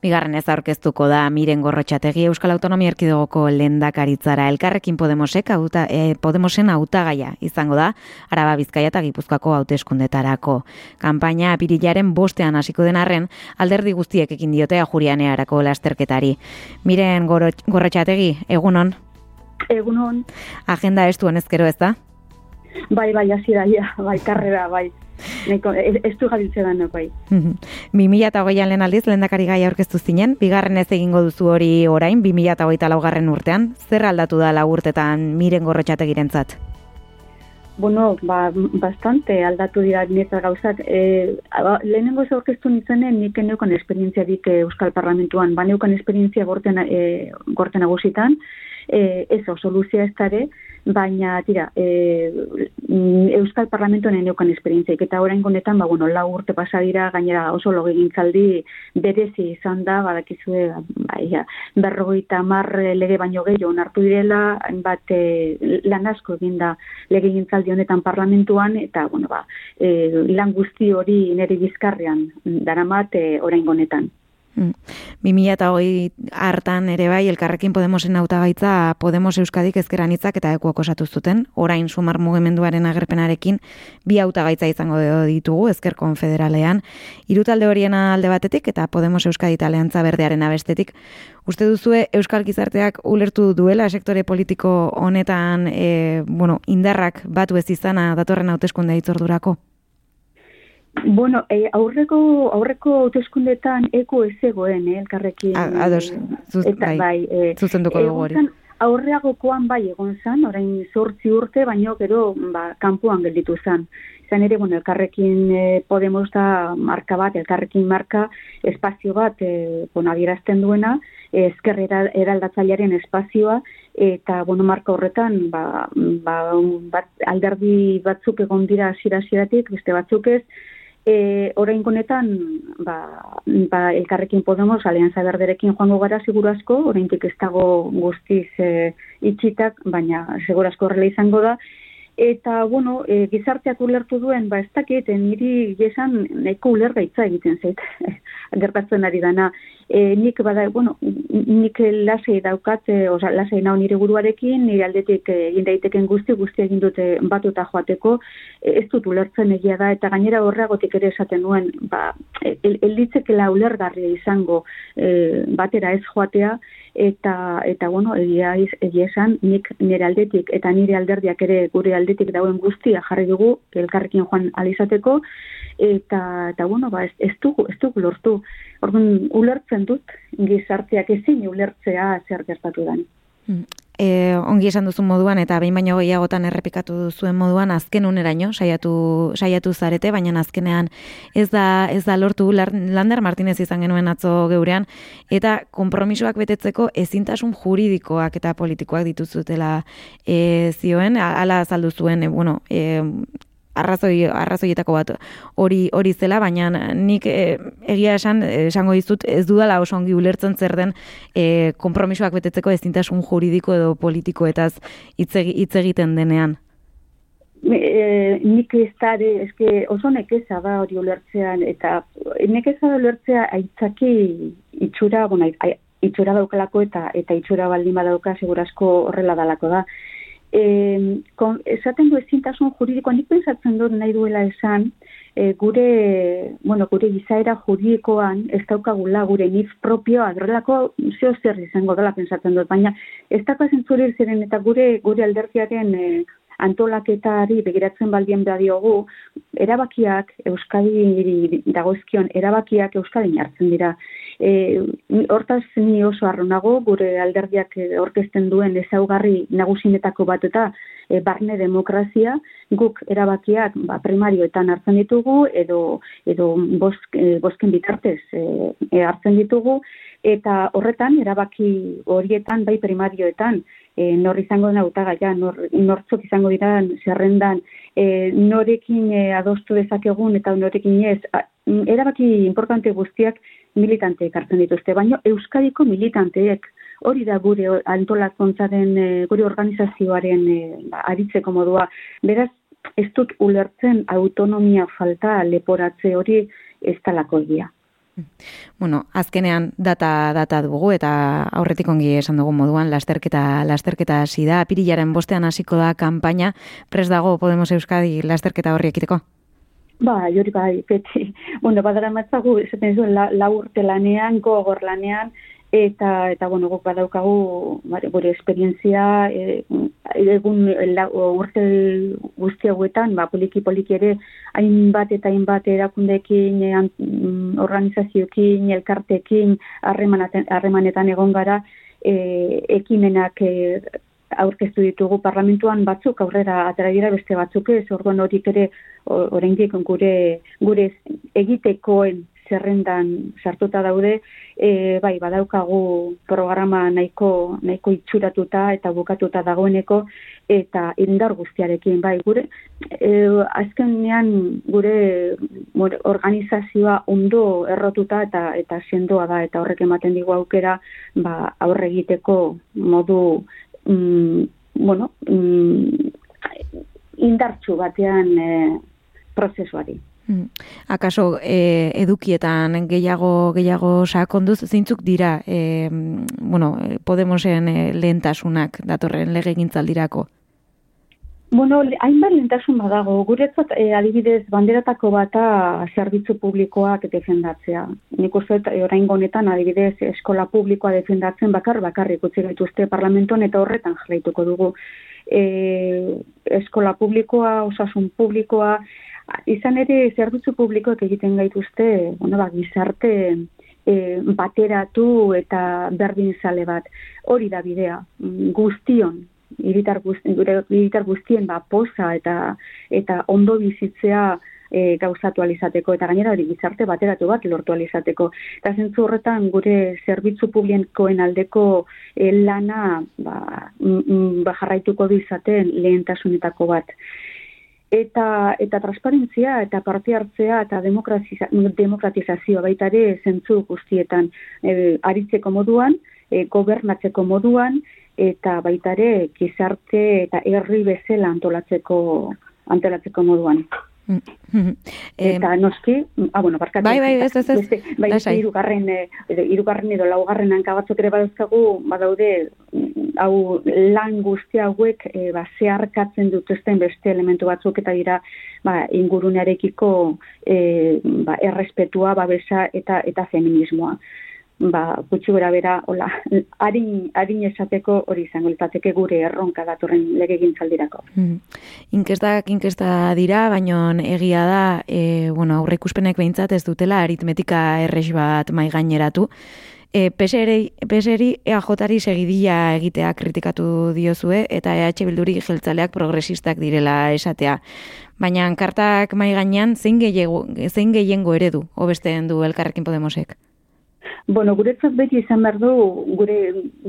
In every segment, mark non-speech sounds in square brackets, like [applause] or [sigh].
Bigarren ez aurkeztuko da Miren Gorrotxategi Euskal Autonomia Erkidegoko lendakaritzara elkarrekin Podemosek auta, e, Podemosen hautagaia izango da Araba Bizkaia eta Gipuzkoako hauteskundetarako. Kanpaina apirilaren bostean hasiko den arren alderdi guztiek ekin diote ajurianearako lasterketari. Miren Gorrotxategi, egunon? Egunon. Agenda estu honezkero ez da? Bai, bai, hasi da, bai, karrera, bai. Neko, ez du gabiltze da, bai. Bi mila eta hogeian lehen aldiz, lehen dakari gai aurkeztu zinen, bigarren ez egingo duzu hori orain, bi mila eta hogeita laugarren urtean, zer aldatu da lagurtetan miren gorrotxate girentzat? Bueno, ba, bastante aldatu dira neta gauzak. E, lehenengo ez aurkeztu nintzenen, nik eneukan esperientzia dik Euskal Parlamentuan, ba neukan esperientzia gorten, e, gorten agusitan, e, ez oso luzea ez dare, baina, tira, e, Euskal Parlamentoan eneukan esperientziaik, eta orain honetan, ba, bueno, lau urte pasa dira, gainera oso loge gintzaldi berezi izan da, badakizue, bai, ja, berrogeita mar lege baino gehiago onartu direla, bat e, eh, lan asko egin da lege gintzaldi honetan parlamentuan, eta, bueno, ba, e, lan guzti hori nire bizkarrean daramat e, orain honetan. Mm. 2000 hartan ere bai, elkarrekin Podemosen hautagaitza Podemos Euskadik ezkeran hitzak eta ekuak osatu zuten, orain sumar mugimenduaren agerpenarekin bi hautagaitza izango ditugu ezker konfederalean, irutalde horien alde batetik eta Podemos Euskadi taleantza berdearen abestetik, Uste duzue Euskal Gizarteak ulertu duela sektore politiko honetan e, bueno, indarrak batu ez izana datorren hauteskunde itzordurako? Bueno, e, aurreko aurreko hauteskundetan eko ez zegoen, eh, elkarrekin. Ados, zuz, eta, bai, e, zuzenduko dugu hori. Aurreagokoan bai egon zan, orain zortzi urte, baino gero ba, kanpoan gelditu zan. Zan ere, bueno, elkarrekin e, Podemos da marka bat, elkarrekin marka espazio bat, e, bueno, adierazten duena, ezkerrera eraldatzailearen espazioa, eta bueno, marka horretan ba, ba, bat, alderdi batzuk egon dira zirasieratik, beste batzuk ez, E, orain konetan, ba, ba, elkarrekin Podemos, alianza berderekin joango gara seguru asko, orain ez dago guztiz e, itxitak, baina seguru asko horrela izango da, Eta, bueno, e, gizarteak ulertu duen, ba, ez dakit, niri gesan neko ulergaitza egiten zait, [laughs] gertatzen ari dana. E, nik, bada, bueno, nik lasei daukat, e, oza, lasei nao nire guruarekin, nire aldetik e, egin daiteken guzti, guzti egin dute batuta joateko, ez dut ulertzen egia da, eta gainera horreagotik ere esaten nuen, ba, el, el ulergarria izango e, batera ez joatea, eta eta bueno, egia egia esan nik nire aldetik eta nire alderdiak ere gure aldetik dauen guztia jarri dugu elkarrekin joan alizateko eta eta bueno, ba ez, ez dugu ez dugu lortu. Orduan ulertzen dut gizarteak ezin ulertzea zer gertatu den. Mm. E, ongi esan duzu moduan eta behin baino gehiagotan errepikatu duzuen moduan azken uneraino saiatu saiatu zarete baina azkenean ez da ez da lortu. Lander Martinez izan genuen atzo geurean eta konpromisoak betetzeko ezintasun juridikoak eta politikoak dituzutela e, zioen. Hala azaldu zuen e, bueno e, arrazoi arrazoietako bat hori hori zela baina nik e, egia esan esango dizut ez dudala oso ongi ulertzen zer den e, konpromisoak betetzeko ezintasun juridiko edo politikoetaz hitz egiten denean. E, nik da eske oso nekeza da hori ulertzean eta nekeza da ulertzea aitzaki itxura bueno itxura daukalako eta eta itxura baldin badauka segurazko horrela dalako da E, kon, esaten du ezintasun juridikoa, nik pensatzen dut nahi duela esan, e, gure, bueno, gure gizaera juridikoan ez daukagula gure nif propioa, adrelako zeo zer izango dela pensatzen dut, baina ez daukazen zurir ziren eta gure gure aldertiaren e, antolaketari begiratzen baldien da diogu, erabakiak Euskadi dagozkion, erabakiak Euskadi hartzen dira. E, hortaz ni oso arronago, gure alderdiak orkesten duen ezaugarri nagusinetako bat eta e, barne demokrazia, guk erabakiak ba, primarioetan hartzen ditugu, edo, edo bosk, e, bosken bitartez e, e, hartzen ditugu, eta horretan erabaki horietan bai primarioetan e, nor izango den hautagaia nor nortzuk izango dira zerrendan e, norekin e, adostu dezakegun eta norekin ez erabaki importante guztiak militanteek hartzen dituzte. Baina euskadiko militanteek hori da gure antolakuntzaren e, gure organizazioaren e, ba, aritzeko modua. Beraz ez dut ulertzen autonomia falta leporatze hori ez talako egia Bueno, azkenean data data dugu eta aurretik ongi esan dugu moduan lasterketa lasterketa hasi da apirilaren bostean hasiko da kanpaina pres dago Podemos Euskadi lasterketa horri ekiteko. Ba, jori bai, beti. Bueno, badara matzagu, esaten zuen, la, la urte lanean, gogor lanean, eta eta bueno guk badaukagu gure esperientzia e, egun la, urte guzti hauetan ba poliki poliki ere hainbat eta hainbat erakundeekin e, mm, organizazioekin elkarteekin harremanetan egon gara e, ekimenak e, aurkeztu ditugu parlamentuan batzuk aurrera atera dira beste batzuk ez. Orduan horik ere oraindik gure gure egitekoen zerrendan sartuta daude, e, bai, badaukagu programa nahiko, nahiko itxuratuta eta bukatuta dagoeneko, eta indar guztiarekin, bai, gure, e, azkenean gure organizazioa ondo errotuta eta eta sendoa da, eta horrek ematen digu aukera, ba, aurre egiteko modu, mm, bueno, mm, indartsu batean e, prozesuari. Mm. Akaso e, edukietan gehiago gehiago sakonduz zeintzuk dira e, bueno, Podemosen e, lehentasunak datorren legegintzaldirako? Bueno, hainbat lehentasun badago. Guretzat e, adibidez banderatako bata zerbitzu publikoak defendatzea. Nik uste e, orain honetan adibidez eskola publikoa defendatzen bakar bakarrik utzi gaituzte parlamentuan eta horretan jarraituko dugu. E, eskola publikoa, osasun publikoa, izan ere zerbitzu publikoak egiten gaituzte, bueno, ba, gizarte e, bateratu eta berdin zale bat. Hori da bidea, guztion, iritar, iritar guztien ba, posa eta, eta ondo bizitzea e, gauzatu alizateko, eta gainera hori gizarte bateratu bat lortu alizateko. Eta zentzu horretan gure zerbitzu publikoen aldeko e, lana ba, ba, jarraituko dizaten lehentasunetako bat eta eta transparentzia eta parte hartzea eta demokratizazioa baita ere zentzu guztietan e, aritzeko moduan, e, gobernatzeko moduan eta baita ere gizarte eta herri bezala antolatzeko antolatzeko moduan. [laughs] eta noski, ah, bueno, barkatu. Bai, bai, ez, ez, ez. bai, irugarren, eh, irugarren edo laugarren hankabatzuk ere badauzkagu, badaude, mm, hau lan guzti hauek e, ba, zeharkatzen dutuzten beste elementu batzuk eta dira ba, ingurunearekiko e, ba, errespetua, babesa eta eta feminismoa ba, gutxi gura bera, hola, [laughs] harin, harin esateko hori izango litzateke gure erronka datorren lege gintzaldirako. Mm. Inkestak inkesta dira, baino egia da, e, bueno, aurre ikuspenek behintzat ez dutela aritmetika errex bat mai gaineratu. E, PSRI, PSRI EAJ-ari segidia egitea kritikatu diozue eta EH Bilduri jeltzaleak progresistak direla esatea. Baina kartak mai gainean zein gehiengo eredu hobesteen du elkarrekin Podemosek? Bueno, guretzat beti izan behar du, gure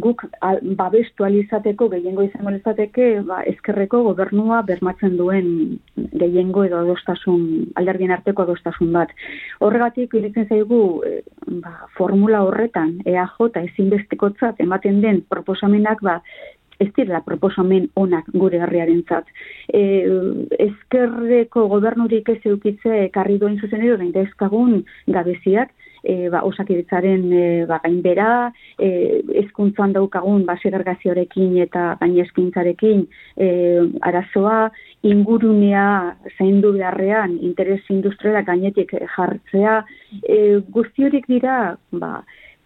guk al, babestu alizateko, gehiengo izango alizateke, ba, ezkerreko gobernua bermatzen duen gehiengo edo adostasun, alderdien arteko adostasun bat. Horregatik, iritzen zaigu, e, ba, formula horretan, EAJ ezinbestekotzat ematen den proposamenak, ba, ez direla proposamen onak gure herriaren zat. E, ezkerreko gobernurik ez eukitze karri duen zuzen edo, gabeziak, e, ba, osakidetzaren e, ba, gainbera, e, ezkuntzan daukagun ba, segargazioarekin eta gainezkintzarekin e, arazoa, ingurunea zaindu beharrean interes industriala gainetik jartzea, e, guztiorik dira ba,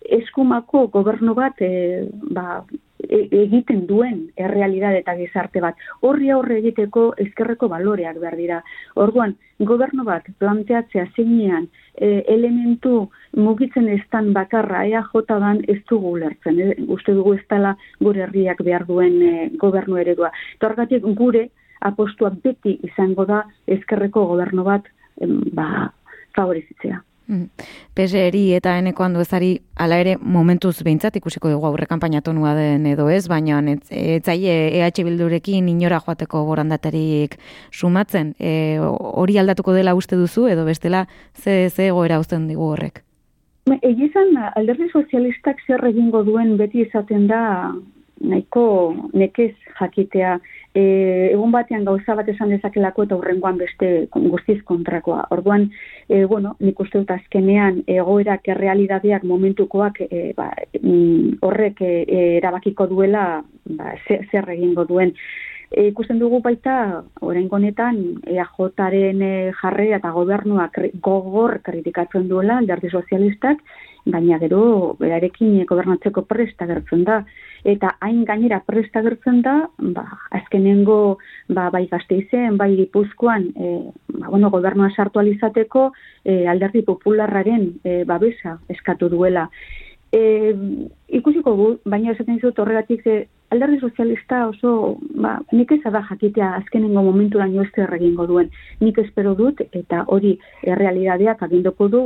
eskumako gobernu bat e, ba, E, egiten duen errealidade eta gizarte bat. Horri aurre egiteko ezkerreko baloreak behar dira. Orduan, gobernu bat planteatzea zeinean e, elementu mugitzen estan bakarra EAJ dan ez dugu lertzen. E, uste dugu ez dela gure herriak behar duen e, gobernu eredua. Torgatik gure apostua beti izango da ezkerreko gobernu bat ba, favorizitzea. Mm. PSRI eta eneko handu ezari ala ere momentuz behintzat ikusiko dugu aurre kanpaina tonua den edo ez, baina etzaile EH Bildurekin inora joateko borandaterik sumatzen, e, hori aldatuko dela uste duzu edo bestela ze, ze egoera uzten digu horrek? Egizan alderdi sozialistak zer egingo duen beti izaten da nahiko nekez jakitea e, egun batean gauza bat esan dezakelako eta hurrengoan beste guztiz kontrakoa. Orduan, e, bueno, nik uste dut azkenean egoerak errealidadeak momentukoak e, ba, mm, horrek e, erabakiko duela ba, zer, zer egingo duen. E, ikusten dugu baita, orain honetan EAJaren e, jarre eta gobernuak gogor kritikatzen duela alderdi sozialistak, baina gero berarekin gobernatzeko prest agertzen da. Eta hain gainera prest agertzen da, ba, azkenengo ba, bai gazteizen, bai gipuzkoan, e, ba, bueno, gobernua sartu alizateko e, alderdi popularraren e, babesa eskatu duela. E, ikusiko gu, baina esaten zut horregatik ze alderdi sozialista oso, ba, nik ez da jakitea azkenengo momentu da ez egingo duen. Nik espero dut, eta hori errealidadeak agindoko du,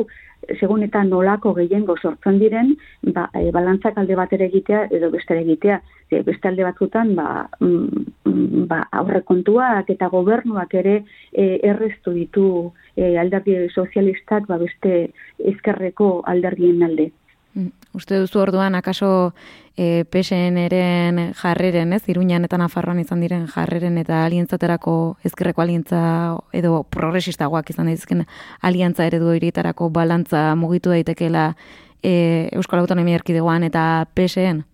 segun eta nolako gehiengo sortzen diren, ba, e, balantzak alde batera egitea edo beste egitea. E, beste alde batzutan, ba, mm, ba, aurrekontuak eta gobernuak ere e, erreztu ditu e, alderdi sozialistak ba, beste ezkerreko alderdien alde. Mm, uste duzu orduan, akaso e, pesen eren jarreren, ez, iruñan eta nafarroan izan diren jarreren eta alientzaterako ezkerreko alientza edo progresistagoak izan daizken aliantza eredu horitarako balantza mugitu daitekeela e, Euskal Autonomia Erkidegoan eta pesen?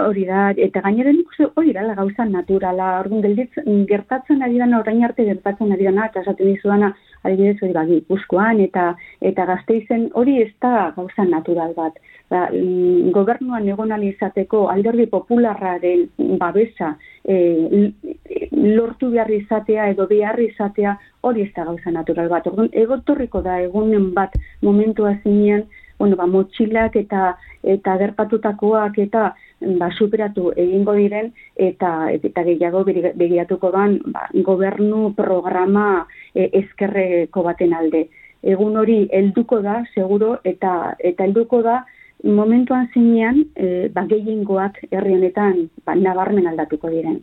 Hori da, eta gainera nik uste hori da, gauza naturala, orduan gelditzen, gertatzen ari dana, orain arte gertatzen ari dana, eta esaten dizuana, adibidez hori bagi, buskoan, eta, eta gazteizen hori ez da gauza natural bat ba, mm, gobernuan egon izateko alderdi popularraren babesa e, lortu behar izatea edo behar izatea hori ez da gauza natural bat. Orduan, egotorriko da egunen bat momentua zinean, bueno, ba, motxilak eta eta gerpatutakoak eta ba, superatu egingo diren eta eta gehiago begiratuko dan ba, gobernu programa e, ezkerreko baten alde. Egun hori helduko da, seguro, eta eta helduko da momentuan zinean, e, ba, gehiengoak herri honetan ba, nabarmen aldatuko diren.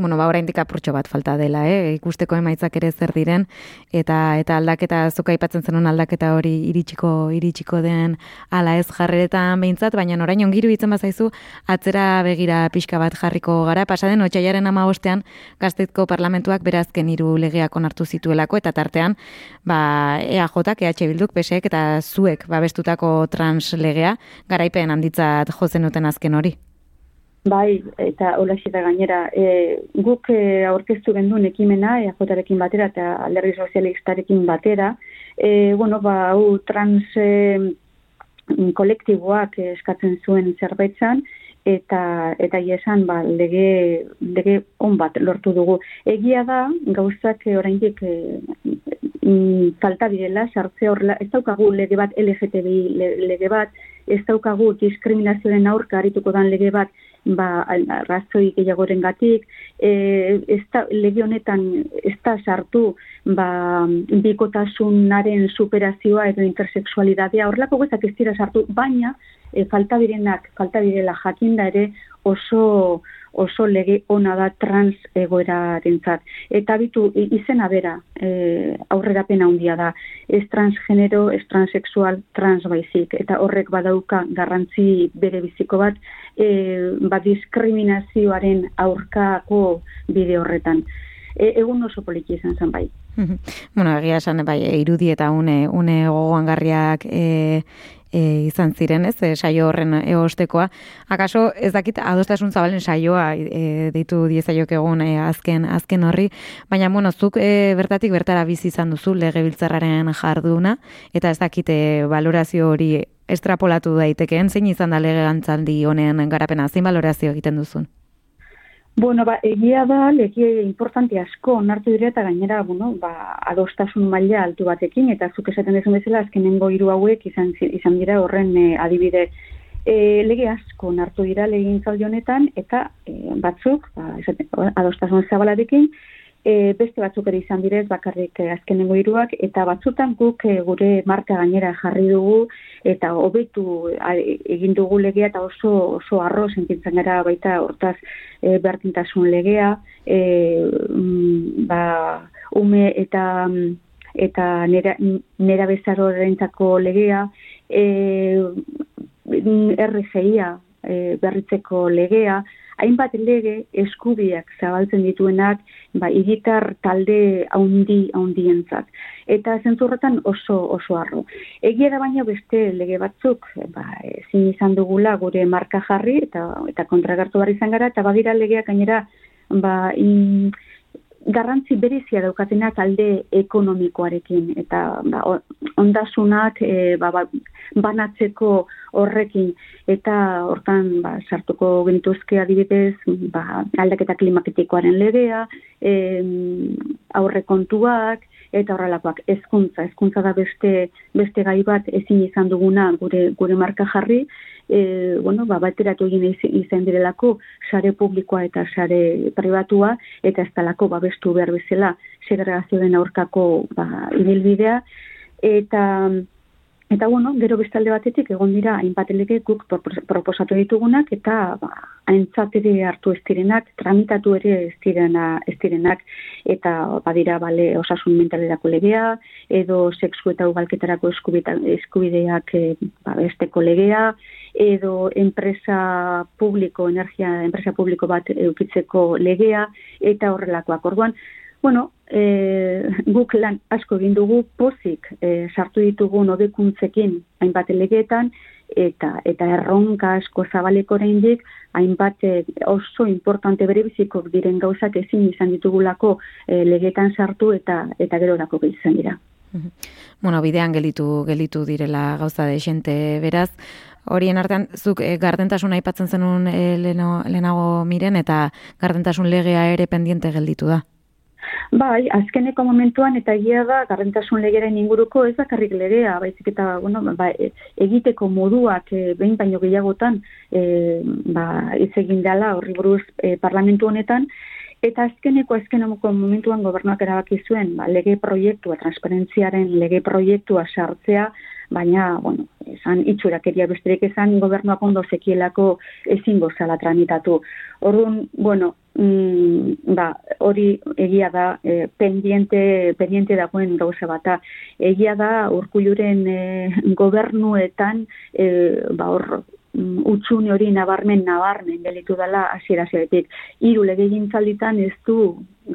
Bueno, ba, oraindik apurtxo bat falta dela, eh? ikusteko emaitzak ere zer diren, eta eta aldaketa, zuka aipatzen zenun aldaketa hori iritsiko iritsiko den ala ez jarreretan behintzat, baina orain ongiru hitzen bazaizu, atzera begira pixka bat jarriko gara, pasaden otxaiaren ama ostean, gaztetko parlamentuak berazken hiru legeak onartu zituelako, eta tartean, ba, EAJ, EH Bilduk, PSEek, eta zuek babestutako trans legea, garaipen handitzat jozen duten azken hori. Bai, eta hola da gainera, e, guk e, aurkeztu genduen ekimena, eajotarekin batera eta alderri sozialistarekin batera, e, bueno, ba, hau trans e, kolektiboak eskatzen zuen zerbetzan, eta eta iesan ba, lege, lege on bat lortu dugu. Egia da, gauzak oraindik e, mm, falta direla, sartze horrela, ez daukagu lege bat LGTBI lege bat, ez daukagu diskriminazioaren aurka harituko dan lege bat ba, razoi gehiagoren gatik, e, ez da, lege honetan ez da sartu ba, bikotasunaren superazioa edo intersexualidadea, horrelako guztak ez dira sartu, baina e, falta direnak, falta direla jakinda ere oso oso lege ona da trans egoera dintzat. Eta bitu izena bera e, aurrera pena handia da. Ez transgenero, ez transexual, trans baizik. Eta horrek badauka garrantzi bere biziko bat e, ba diskriminazioaren aurkako bide horretan. E, egun oso poliki izan zen bai. [laughs] bueno, egia esan, bai, irudi eta une, une gogoan garriak e, e, izan ziren, ez, e, saio horren eostekoa. Akaso, ez dakit, adostasun zabalen saioa e, deitu diezaiok egun e, azken, azken horri, baina, bueno, zuk e, bertatik bertara bizi izan duzu lege biltzarraren jarduna, eta ez dakit e, valorazio hori estrapolatu daitekeen, zein izan da lege gantzaldi honen garapena, zein valorazio egiten duzun? Bueno, ba, egia da, leki importante asko onartu dire eta gainera, bueno, ba, adostasun maila altu batekin, eta zuk esaten dezu bezala, azkenengo hiru hauek izan, izan dira horren e, adibide. E, lege asko onartu dira legin honetan, eta e, batzuk, ba, esaten, adostasun zabalarekin, e, beste batzuk ere izan direz bakarrik e, azkenengo hiruak eta batzutan guk e, gure marka gainera jarri dugu eta hobetu egin dugu legea eta oso oso arro sentitzen gara baita hortaz e, bertintasun legea e, mm, ba, ume eta eta nera, nera legea e, RGIa e, berritzeko legea hainbat lege eskubiak zabaltzen dituenak, ba, iritar talde haundi haundientzat. Eta zentzurretan oso oso arro. Egia da baina beste lege batzuk, ba, ezin izan dugula gure marka jarri eta eta kontragartu bar izan gara eta badira legeak gainera ba, in, garrantzi berezia daukatenak alde ekonomikoarekin. Eta ba, ondasunak e, ba, ba, banatzeko horrekin. Eta hortan ba, sartuko genituzke adibidez ba, aldaketa klimaketikoaren legea, e, aurre kontuak, eta horrelakoak. Hezkuntza hezkuntza da beste beste gai bat ezin izan duguna gure gure marka jarri e, bueno, ba, bateratu egin izan direlako sare publikoa eta sare pribatua, eta ez talako babestu behar bezala segregazioen aurkako ba, ibilbidea, eta Eta bueno, gero bestalde batetik egon dira hainbat lege guk proposatu ditugunak eta ba aintzat ere hartu ez direnak, tramitatu ere ez direna ez direnak eta badira bale osasun mentalerako legea edo sexu eta ugalketarako eskubideak e, ba besteko legea edo enpresa publiko energia enpresa publiko bat edukitzeko legea eta horrelakoak. Orduan, Bueno, e, guk lan asko egin dugu pozik e, sartu ditugu nobekuntzekin hainbat legeetan eta eta erronka asko zabaleko oraindik hainbat e, oso importante bere biziko diren gauzak ezin izan ditugulako e, legeetan sartu eta eta gerorako gehitzen dira. Bueno, bidean gelitu gelitu direla gauza de xente beraz, horien artean zuk e, gardentasun aipatzen zenun e, lehenago miren eta gardentasun legea ere pendiente gelditu da. Bai, azkeneko momentuan eta egia da garrentasun legeren inguruko ez bakarrik legea, baizik eta bueno, ba, e, egiteko moduak e, behin baino gehiagotan e, ba, ez egin dela horri buruz e, parlamentu honetan, Eta azkeneko azkeneko momentuan gobernuak erabaki zuen, ba, lege proiektua, transparentziaren lege proiektua sartzea, baina, bueno, esan itxurakeria besterik esan gobernuak ondo zekielako ezin gozala tramitatu. Orduan, bueno, mm, ba, hori egia da, e, pendiente, pendiente dagoen gauza bata. Egia da, urkuluren e, gobernuetan, e, ba, hor, Mm, utxune hori nabarmen nabarmen gelitu dela hasiera hasieratik. Hiru legegintzalditan ez du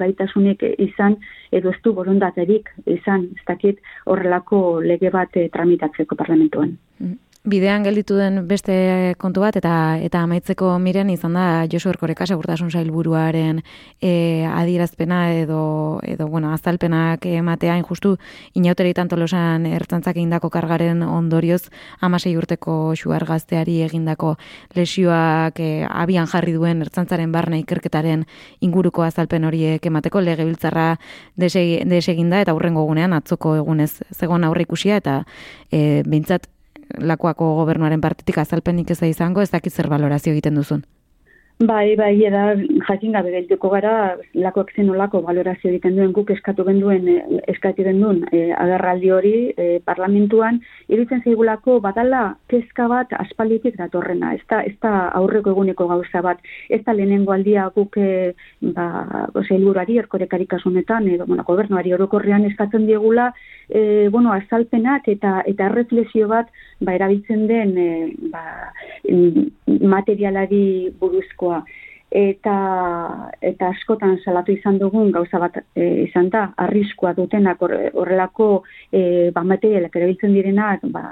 gaitasunik izan edo ez du borondaterik izan. Ez dakit horrelako lege bat eh, tramitatzeko parlamentuan. Mm bidean gelditu den beste kontu bat eta eta amaitzeko miren izan da Josu Erkoreka segurtasun sailburuaren e, adierazpena edo edo bueno azalpenak ematea. Injustu inauteritan tolosan ertzantzak egindako kargaren ondorioz 16 urteko xuar gazteari egindako lesioak e, abian jarri duen ertzantzaren barne ikerketaren inguruko azalpen horiek emateko legebiltzarra deseginda eta hurrengo egunean atzoko egunez. Zegon aurre ikusia eta e, beintzat lakoako gobernuaren partetik azalpenik ez da izango, ez dakit zer balorazio egiten duzun. Bai, bai, eda jakin gabe geltuko gara, lakoak zen olako valorazio egiten duen guk eskatu genduen, eh, eskatu genduen e, agarraldi hori e, parlamentuan, iruditzen zeigulako badala kezka bat aspalditik datorrena, ez da, ez da aurreko eguneko gauza bat, ez da lehenengo aldia guk e, ba, zeilburari erkorekari kasunetan, edo, bueno, gobernuari orokorrean eskatzen diegula, e, bueno, azalpenak eta eta reflexio bat ba, erabiltzen den e, ba, materialari buruzko eta eta askotan salatu izan dugun gauza bat e, izan da arriskua dutenak horrelako e, ba materialak erabiltzen direnak ba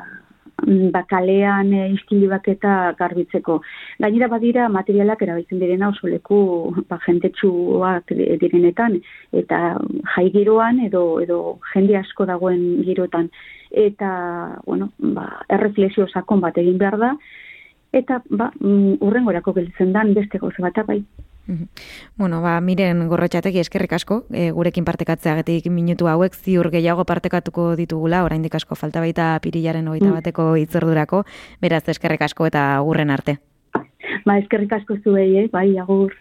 bakalean e, istilibak eta garbitzeko. Gainera badira materialak erabiltzen direna oso leku ba, jentetsuak direnetan eta jai giroan edo, edo jende asko dagoen girotan. Eta, bueno, ba, erreflexio sakon bat egin behar da, eta ba, mm, urrengorako gelditzen dan beste gauza bat bai. Bueno, ba, miren gorrotxateki eskerrik asko, e, gurekin partekatzeagetik minutu hauek ziur gehiago partekatuko ditugula, oraindik asko falta baita pirilaren hogeita mm. bateko itzordurako, beraz eskerrik asko eta gurren arte. Ba, eskerrik asko zuei, eh? bai, agur.